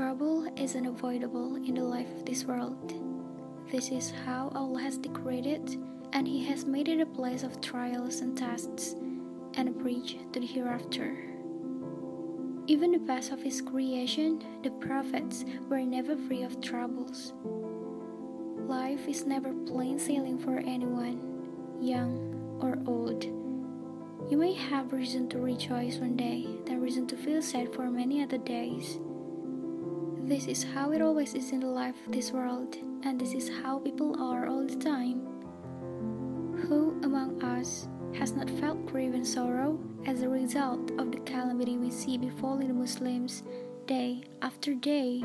Trouble is unavoidable in the life of this world. This is how Allah has decorated, and He has made it a place of trials and tests, and a bridge to the hereafter. Even the best of His creation, the prophets, were never free of troubles. Life is never plain sailing for anyone, young or old. You may have reason to rejoice one day, then reason to feel sad for many other days. This is how it always is in the life of this world, and this is how people are all the time. Who among us has not felt grief and sorrow as a result of the calamity we see befalling the Muslims day after day?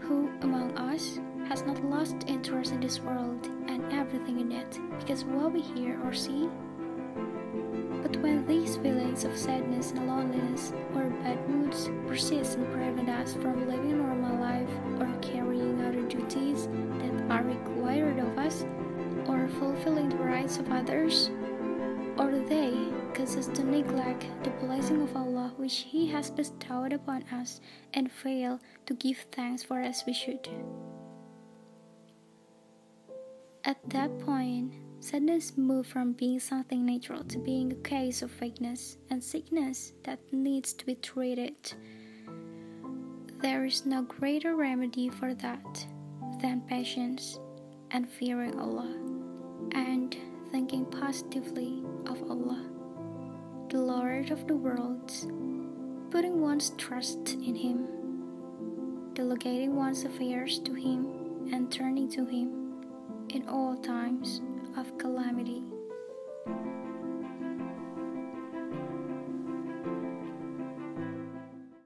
Who among us has not lost interest in this world and everything in it because what we hear or see? But when these feelings of sadness or bad moods persist and prevent us from living a normal life or carrying out duties that are required of us or fulfilling the rights of others, or they cause us to neglect the blessing of Allah which He has bestowed upon us and fail to give thanks for as we should. At that point, sadness moved from being something natural to being a case of weakness and sickness that needs to be treated. There is no greater remedy for that than patience and fearing Allah and thinking positively of Allah, the Lord of the worlds, putting one's trust in Him, delegating one's affairs to Him, and turning to Him in all times of calamity.